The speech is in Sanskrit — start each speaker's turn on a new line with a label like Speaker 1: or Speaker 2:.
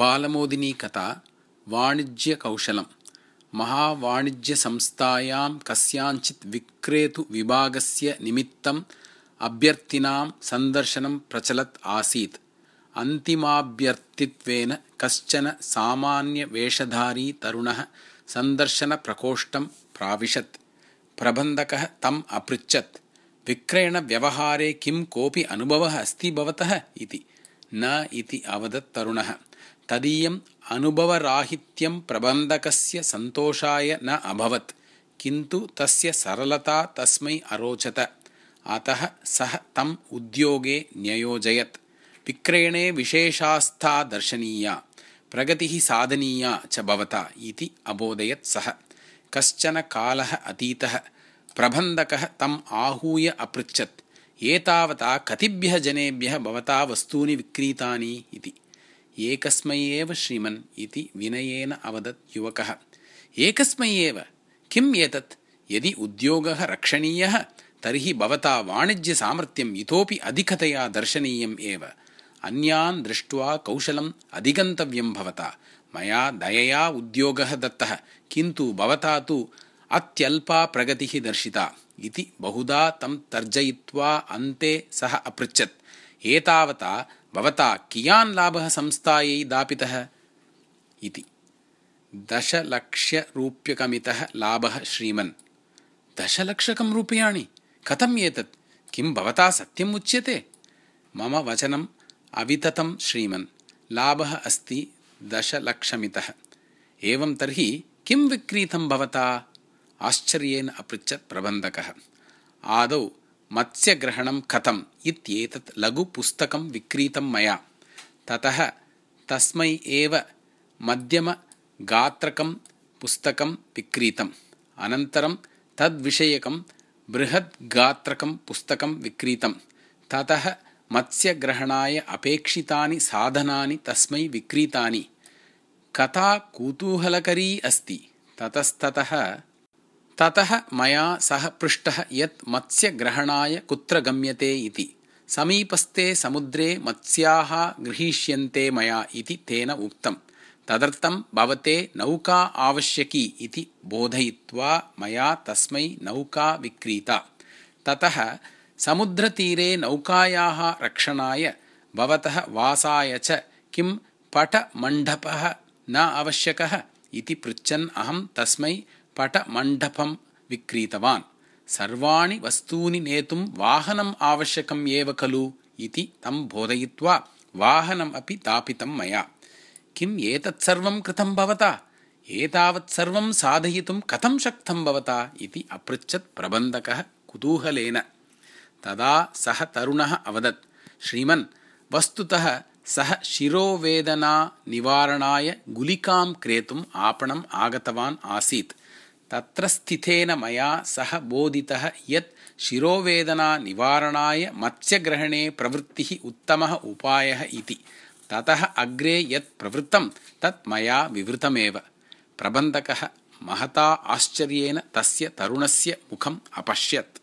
Speaker 1: बालमोदिनी कथा वाणिज्यकौशलं महावाणिज्यसंस्थायां कस्याञ्चित् विक्रेतुविभागस्य निमित्तम् अभ्यर्थिनां सन्दर्शनं प्रचलत् आसीत् अन्तिमाभ्यर्थित्वेन कश्चन सामान्यवेषधारी तरुणः सन्दर्शनप्रकोष्ठं प्राविशत् प्रबन्धकः तम् अपृच्छत् विक्रयणव्यवहारे किं कोऽपि अनुभवः अस्ति भवतः इति न इति अवदत् तरुणः तदीयम् अनुभवराहित्यं प्रबन्धकस्य सन्तोषाय न अभवत् किन्तु तस्य सरलता तस्मै अरोचत। अतः सः तम् उद्योगे न्ययोजयत्। विक्रयणे विशेषास्था दर्शनीया प्रगतिः साधनीया च भवता इति अबोधयत् सः। कश्चन कालः अतीतः प्रबन्धकः तम् आहूय अपृच्छत्। एतावता कतिभ्यः जनेभ्यः भवता वस्तूनि विक्रीतानि इति एकस्मै एव श्रीमन् इति विनयेन अवदत् युवकः। एकस्मै एव किम् एतत्? यदि उद्योगः रक्षणीयः तर्हि भवता वाणिज्यसामर्थ्यम् इतोपि अधिकतया दर्शनीयम् एव। अन्यान् दृष्ट्वा कौशलम् अधिगन्तव्यं भवता। मया दयया उद्योगः दत्तः। किन्तु भवता तु अत्यल्पा प्रगतिः दर्शिता इति बहुधा तं तर्जयित्वा अन्ते सः अपृच्छत्। एतावता भवता कियान् लाभः संस्थायै दापितः? इति। दशलक्षरूप्यकमितः लाभः श्रीमन्। दशलक्षकं रूप्याणि? कथम् एतत्? किं भवता सत्यम् उच्यते? मम वचनम् अविततं श्रीमन्। लाभः अस्ति दशलक्षमितः। एवं तर्हि किं विक्रीतं भवता? आश्चर्येण अपृच्छत् प्रबन्धकः। आदौ मत्स्यग्रहणं कथम् इत्येतत् लघुपुस्तकं विक्रीतं मया। ततः तस्मै एव मध्यमगात्रकं पुस्तकं विक्रीतम्। अनन्तरं तद्विषयकं बृहद्गात्रकं पुस्तकं विक्रीतं ततः मत्स्यग्रहणाय अपेक्षितानि साधनानि तस्मै विक्रीतानि। कथा कुतूहलकरी अस्ति। ततस्ततः ततः मया सः पृष्टः यत् मत्स्यग्रहणाय कुत्र गम्यते इति। समीपस्थे समुद्रे मत्स्याः गृहीष्यन्ते मया इति तेन उक्तं तदर्थं भवते नौका आवश्यकी इति बोधयित्वा मया तस्मै नौका विक्रीता। ततः समुद्रतीरे नौकायाः रक्षणाय भवतः वासाय च किं पटमण्डपः न आवश्यकः इति पृच्छन् अहं तस्मै पटमण्डपं विक्रीतवान्। सर्वाणि वस्तूनि नेतुं वाहनम् आवश्यकम् एव खलु इति तं बोधयित्वा वाहनम् अपि दापितं मया। किम् एतत् सर्वं कृतं भवता? एतावत् सर्वं साधयितुं कथं शक्तं भवता इति अपृच्छत् प्रबन्धकः कुतूहलेन। तदा सः तरुणः अवदत् श्रीमन् वस्तुतः सः शिरोवेदनानिवारणाय गुलिकां क्रेतुम् आपणम् आगतवान् आसीत्। तत्र स्थितेन मया सः बोधितः यत् शिरोवेदनानिवारणाय मत्स्यग्रहणे प्रवृत्तिः उत्तमः उपायः इति। ततः अग्रे यत् प्रवृत्तं तत् मया विवृतमेव। प्रबन्धकः महता आश्चर्येण तस्य तरुणस्य मुखम् अपश्यत्